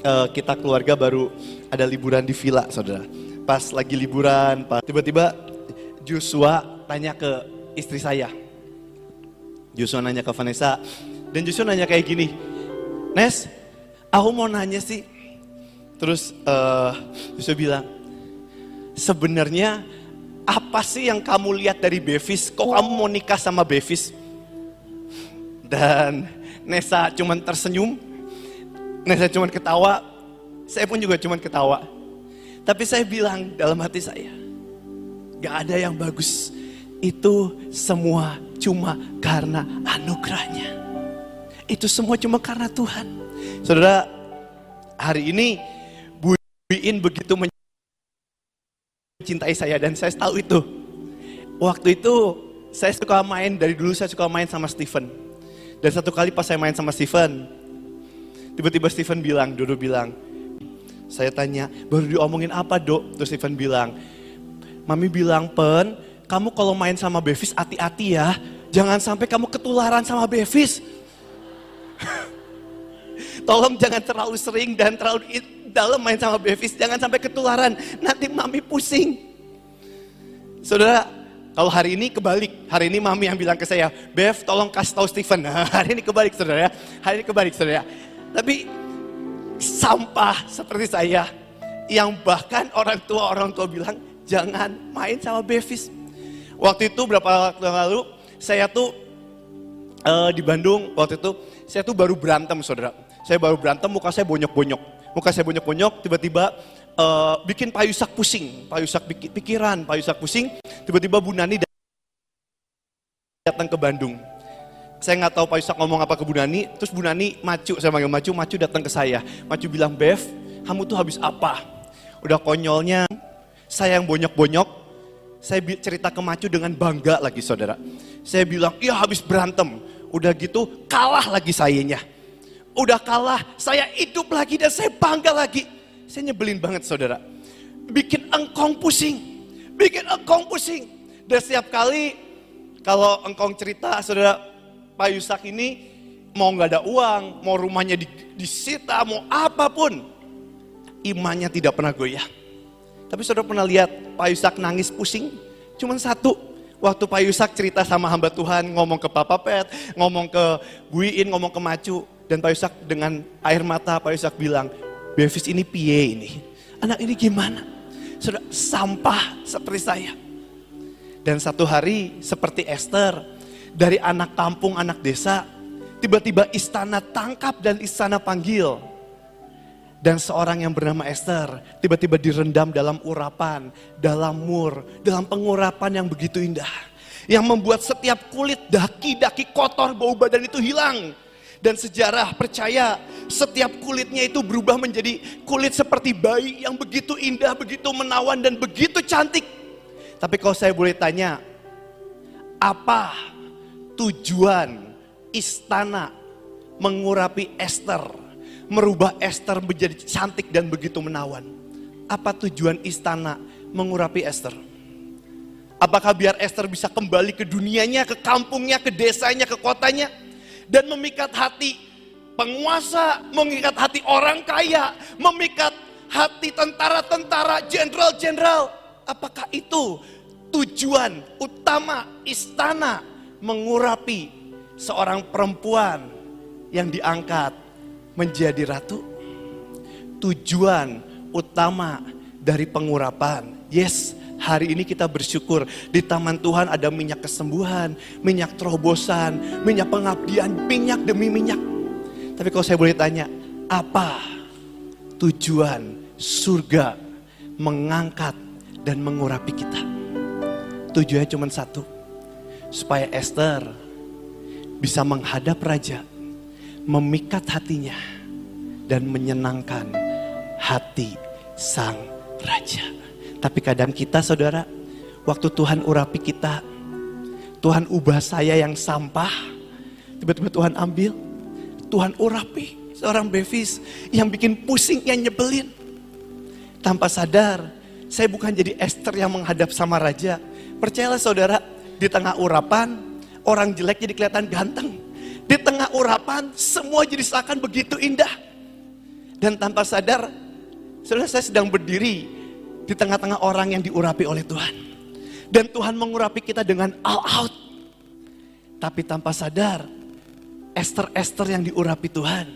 eh, kita keluarga baru ada liburan di villa, saudara. Pas lagi liburan, pas tiba-tiba Joshua tanya ke istri saya. Joshua nanya ke Vanessa, dan Joshua nanya kayak gini, Nes, aku mau nanya sih. Terus eh Joshua bilang, sebenarnya apa sih yang kamu lihat dari Bevis? Kok kamu mau nikah sama Bevis? Dan Nesa cuman tersenyum, Nesa cuman ketawa, saya pun juga cuman ketawa. Tapi saya bilang dalam hati saya, gak ada yang bagus. Itu semua cuma karena anugerahnya. Itu semua cuma karena Tuhan. Saudara, hari ini Bu Iin begitu mencintai saya dan saya tahu itu. Waktu itu saya suka main, dari dulu saya suka main sama Steven. Dan satu kali pas saya main sama Steven, tiba-tiba Steven bilang, Dodo bilang, saya tanya, baru diomongin apa dok? Terus Steven bilang, Mami bilang, Pen, kamu kalau main sama Bevis hati-hati ya. Jangan sampai kamu ketularan sama Bevis. Tolong jangan terlalu sering dan terlalu dalam main sama Bevis. Jangan sampai ketularan. Nanti Mami pusing. Saudara, kalau hari ini kebalik. Hari ini Mami yang bilang ke saya, Bev tolong kasih tahu Steven. Nah, hari ini kebalik saudara ya. Hari ini kebalik saudara. Tapi sampah seperti saya yang bahkan orang tua orang tua bilang jangan main sama Bevis. Waktu itu berapa waktu yang lalu saya tuh eh, di Bandung waktu itu saya tuh baru berantem saudara. Saya baru berantem muka saya bonyok-bonyok. Muka saya bonyok-bonyok tiba-tiba eh, bikin Pak Yusak pusing. Pak Yusak pik- pikiran, Pak Yusak pusing. Tiba-tiba Bu Nani datang ke Bandung. Saya nggak tahu Pak Yusak ngomong apa ke Bu Nani, terus Bu Nani macu, saya manggil macu, macu datang ke saya. Macu bilang, Bev, kamu tuh habis apa? Udah konyolnya, saya yang bonyok-bonyok, saya cerita ke Macu dengan bangga lagi saudara. Saya bilang, iya habis berantem. Udah gitu kalah lagi sayanya. Udah kalah, saya hidup lagi dan saya bangga lagi. Saya nyebelin banget saudara. Bikin engkong pusing. Bikin engkong pusing. Dan setiap kali kalau engkong cerita saudara Pak Yusak ini mau nggak ada uang, mau rumahnya di- disita, mau apa pun. Imannya tidak pernah goyah. Tapi saudara pernah lihat Pak Yusak nangis pusing? Cuman satu. Waktu Pak Yusak cerita sama hamba Tuhan, ngomong ke Papa Pet, ngomong ke Bu Iin, ngomong ke Macu. Dan Pak Yusak dengan air mata, Pak Yusak bilang, Bevis ini piye ini? Anak ini gimana? Saudara, sampah seperti saya. Dan satu hari seperti Esther, dari anak kampung, anak desa, tiba-tiba istana tangkap dan istana panggil. Dan seorang yang bernama Esther tiba-tiba direndam dalam urapan, dalam mur, dalam pengurapan yang begitu indah. Yang membuat setiap kulit daki-daki kotor bau badan itu hilang. Dan sejarah percaya setiap kulitnya itu berubah menjadi kulit seperti bayi yang begitu indah, begitu menawan dan begitu cantik. Tapi kalau saya boleh tanya, apa tujuan istana mengurapi Esther, merubah Esther menjadi cantik dan begitu menawan? Apa tujuan istana mengurapi Esther? Apakah biar Esther bisa kembali ke dunianya, ke kampungnya, ke desanya, ke kotanya, dan memikat hati penguasa, mengikat hati orang kaya, memikat hati tentara-tentara, jenderal-jenderal? Apakah itu tujuan utama istana mengurapi seorang perempuan yang diangkat menjadi ratu? Tujuan utama dari pengurapan. Yes, hari ini kita bersyukur di taman Tuhan ada minyak kesembuhan, minyak terobosan, minyak pengabdian, minyak demi minyak. Tapi kalau saya boleh tanya, apa tujuan surga mengangkat dan mengurapi kita? Tujuannya cuma satu, supaya Esther bisa menghadap raja, memikat hatinya, dan menyenangkan hati sang raja. Tapi kadang kita saudara, waktu Tuhan urapi kita, Tuhan ubah saya yang sampah, tiba-tiba Tuhan ambil, Tuhan urapi seorang Bevis yang bikin pusing, yang nyebelin. Tanpa sadar, saya bukan jadi Esther yang menghadap sama raja. Percayalah saudara, di tengah urapan, orang jelek jadi kelihatan ganteng. Di tengah urapan, semua jadi seakan begitu indah. Dan tanpa sadar, saudara saya sedang berdiri di tengah-tengah orang yang diurapi oleh Tuhan. Dan Tuhan mengurapi kita dengan all out. Tapi tanpa sadar, Esther-Esther yang diurapi Tuhan.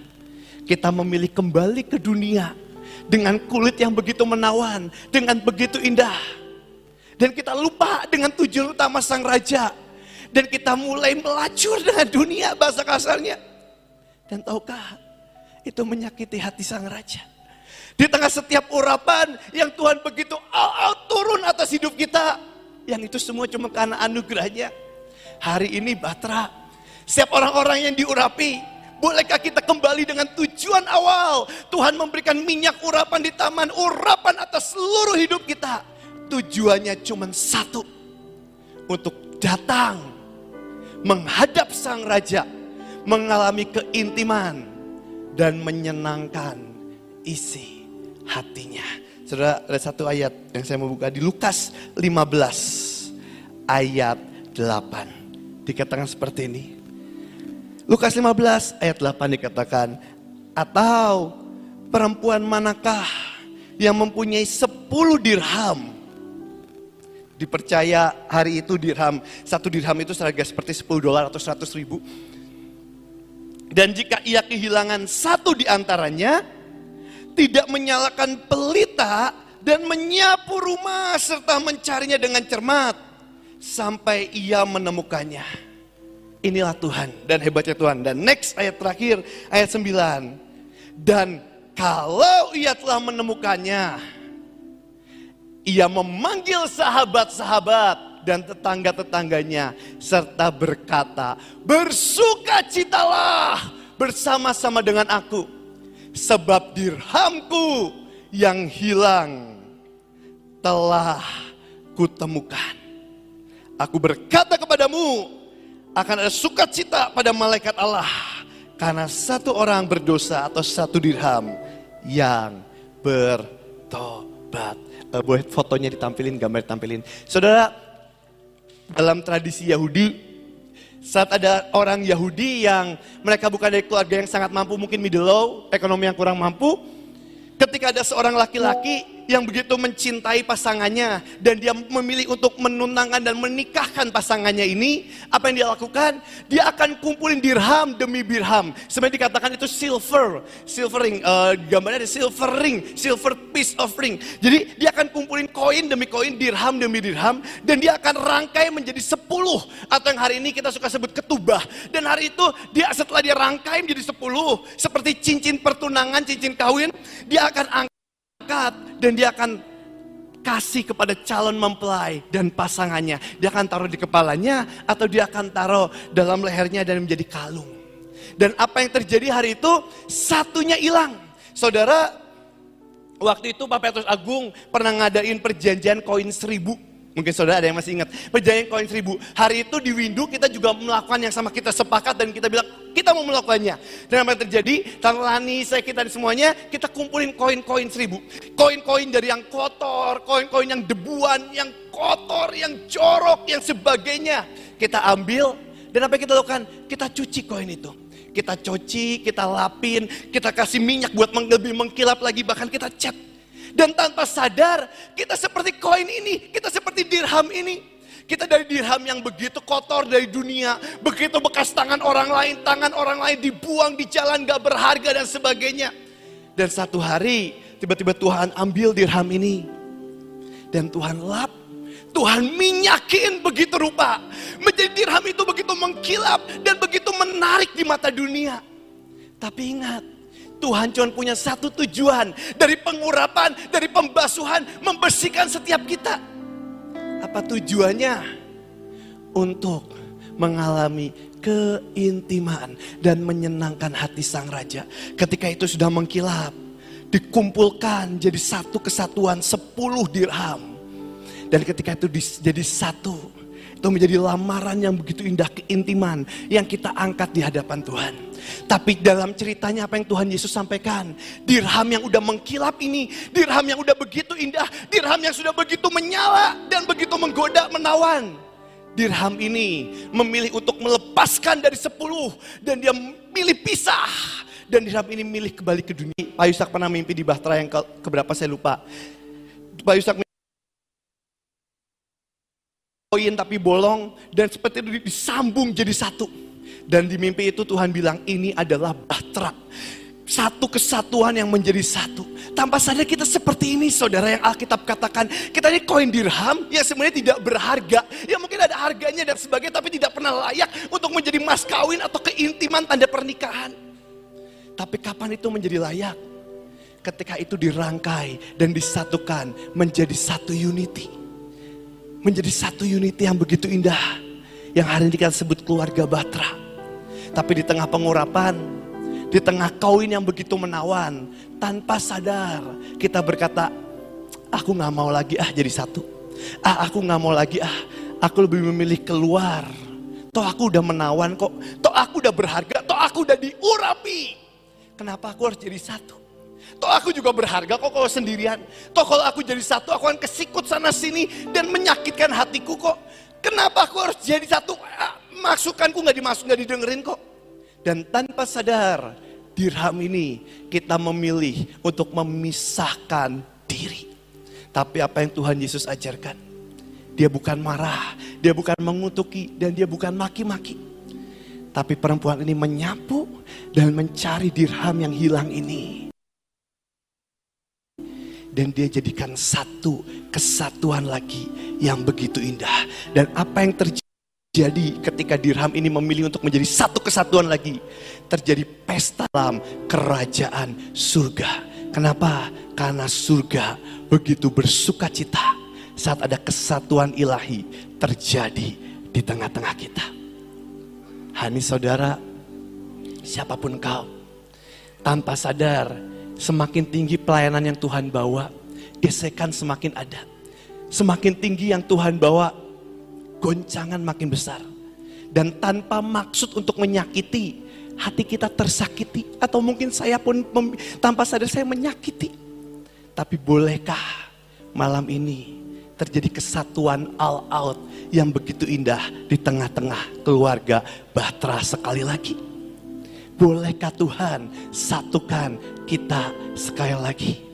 Kita memilih kembali ke dunia dengan kulit yang begitu menawan, dengan begitu indah. Dan kita lupa dengan tujuan utama sang raja. Dan kita mulai melacur dengan dunia bahasa kasarnya. Dan tahukah itu menyakiti hati sang raja. Di tengah setiap urapan yang Tuhan begitu all out turun atas hidup kita. Yang itu semua cuma karena anugerahnya. Hari ini Batra, setiap orang-orang yang diurapi, bolehkah kita kembali dengan tujuan awal? Tuhan memberikan minyak urapan di taman, urapan atas seluruh hidup kita. Tujuannya cuma satu, untuk datang, menghadap sang raja, mengalami keintiman, dan menyenangkan isi hatinya. Saudara, ada satu ayat yang saya mau buka di Lukas 15 ayat 8 dikatakan seperti ini. Lukas 15 ayat 8 dikatakan, atau perempuan manakah yang mempunyai 10 dirham? Dipercaya hari itu dirham, satu dirham itu seharga seperti 10 dolar atau 100 ribu. Dan jika ia kehilangan satu di antaranya, tidak menyalakan pelita dan menyapu rumah serta mencarinya dengan cermat sampai ia menemukannya. Inilah Tuhan dan hebatnya Tuhan. Dan next ayat terakhir, ayat 9. Dan kalau ia telah menemukannya, ia memanggil sahabat-sahabat dan tetangga-tetangganya serta berkata, "Bersukacitalah bersama-sama dengan aku, sebab dirhamku yang hilang telah kutemukan." Aku berkata kepadamu, akan ada sukacita pada malaikat Allah karena satu orang berdosa atau satu dirham yang bertobat. Uh, boleh fotonya ditampilin, gambar ditampilin. Saudara, dalam tradisi Yahudi, saat ada orang Yahudi yang mereka bukan dari keluarga yang sangat mampu, mungkin middle low, ekonomi yang kurang mampu, ketika ada seorang laki-laki yang begitu mencintai pasangannya dan dia memilih untuk menunangkan dan menikahkan pasangannya ini, apa yang dia lakukan? Dia akan kumpulin dirham demi dirham. Sebenarnya dikatakan itu silver, silver ring, uh, gambarnya ada silver ring, silver piece of ring. Jadi dia akan kumpulin koin demi koin, dirham demi dirham, dan dia akan rangkai menjadi sepuluh atau yang hari ini kita suka sebut ketubah. Dan hari itu dia setelah dia rangkai menjadi sepuluh, seperti cincin pertunangan, cincin kawin, dia akan angkat dan dia akan kasih kepada calon mempelai dan pasangannya. Dia akan taruh di kepalanya atau dia akan taruh dalam lehernya dan menjadi kalung. Dan apa yang terjadi hari itu satunya hilang. Saudara, waktu itu Pak Petrus Agung pernah ngadain perjanjian koin seribu Mungkin saudara ada yang masih ingat. Perjanjian koin seribu. Hari itu di Windu kita juga melakukan yang sama. Kita sepakat dan kita bilang kita mau melakukannya. Dan apa yang terjadi? Tante Lani, saya kita semuanya kita kumpulin koin-koin seribu. Koin-koin dari yang kotor, koin-koin yang debuan, yang kotor, yang jorok, yang sebagainya. Kita ambil dan apa yang kita lakukan? Kita cuci koin itu. Kita cuci, kita lapin, kita kasih minyak buat lebih mengkilap lagi, bahkan kita cat dan tanpa sadar kita seperti koin ini, kita seperti dirham ini. Kita dari dirham yang begitu kotor dari dunia, begitu bekas tangan orang lain, tangan orang lain dibuang di jalan gak berharga dan sebagainya. Dan satu hari tiba-tiba Tuhan ambil dirham ini. Dan Tuhan lap, Tuhan minyakin begitu rupa. Menjadi dirham itu begitu mengkilap dan begitu menarik di mata dunia. Tapi ingat, Tuhan cuma punya satu tujuan dari pengurapan, dari pembasuhan, membersihkan setiap kita. Apa tujuannya? Untuk mengalami keintiman dan menyenangkan hati sang raja. Ketika itu sudah mengkilap, dikumpulkan jadi satu kesatuan sepuluh dirham. Dan ketika itu jadi satu, itu menjadi lamaran yang begitu indah keintiman yang kita angkat di hadapan Tuhan. Tapi dalam ceritanya apa yang Tuhan Yesus sampaikan, dirham yang udah mengkilap ini, dirham yang udah begitu indah, dirham yang sudah begitu menyala dan begitu menggoda, menawan. Dirham ini memilih untuk melepaskan dari sepuluh dan dia memilih pisah dan dirham ini milih kembali ke dunia. Pak Yusak pernah mimpi di Bahtera yang ke, keberapa saya lupa. Pak Yusak koin tapi bolong dan seperti itu disambung jadi satu. Dan di mimpi itu Tuhan bilang ini adalah Bahtera satu kesatuan yang menjadi satu. Tanpa sadar kita seperti ini saudara yang Alkitab katakan. Kita ini koin dirham yang sebenarnya tidak berharga. Ya mungkin ada harganya dan sebagainya tapi tidak pernah layak untuk menjadi mas kawin atau keintiman tanda pernikahan. Tapi kapan itu menjadi layak? Ketika itu dirangkai dan disatukan menjadi satu unity. Menjadi satu unity yang begitu indah. Yang hari ini kita sebut keluarga Batra. Tapi di tengah pengurapan, di tengah koin yang begitu menawan, tanpa sadar kita berkata, aku gak mau lagi ah jadi satu. Ah aku gak mau lagi ah, aku lebih memilih keluar. Toh aku udah menawan kok, toh aku udah berharga, toh aku udah diurapi. Kenapa aku harus jadi satu? Toh aku juga berharga kok kalau sendirian. Toh kalau aku jadi satu aku akan kesikut sana sini dan menyakitkan hatiku kok. Kenapa aku harus jadi satu? Ah, masukanku gak dimasuk, gak didengerin kok. Dan tanpa sadar dirham ini kita memilih untuk memisahkan diri. Tapi apa yang Tuhan Yesus ajarkan? Dia bukan marah, dia bukan mengutuki, dan dia bukan maki-maki. Tapi perempuan ini menyapu dan mencari dirham yang hilang ini. Dan dia jadikan satu kesatuan lagi yang begitu indah. Dan apa yang terjadi? Jadi ketika dirham ini memilih untuk menjadi satu kesatuan lagi. Terjadi pesta dalam kerajaan surga. Kenapa? Karena surga begitu bersuka cita saat ada kesatuan ilahi terjadi di tengah-tengah kita. Hani saudara, siapa pun kau, tanpa sadar semakin tinggi pelayanan yang Tuhan bawa, gesekan semakin ada. Semakin tinggi yang Tuhan bawa, goncangan makin besar. Dan tanpa maksud untuk menyakiti, hati kita tersakiti. Atau mungkin saya pun tanpa sadar saya menyakiti. Tapi bolehkah malam ini terjadi kesatuan all out yang begitu indah di tengah-tengah keluarga Batra sekali lagi? Bolehkah Tuhan satukan kita sekali lagi?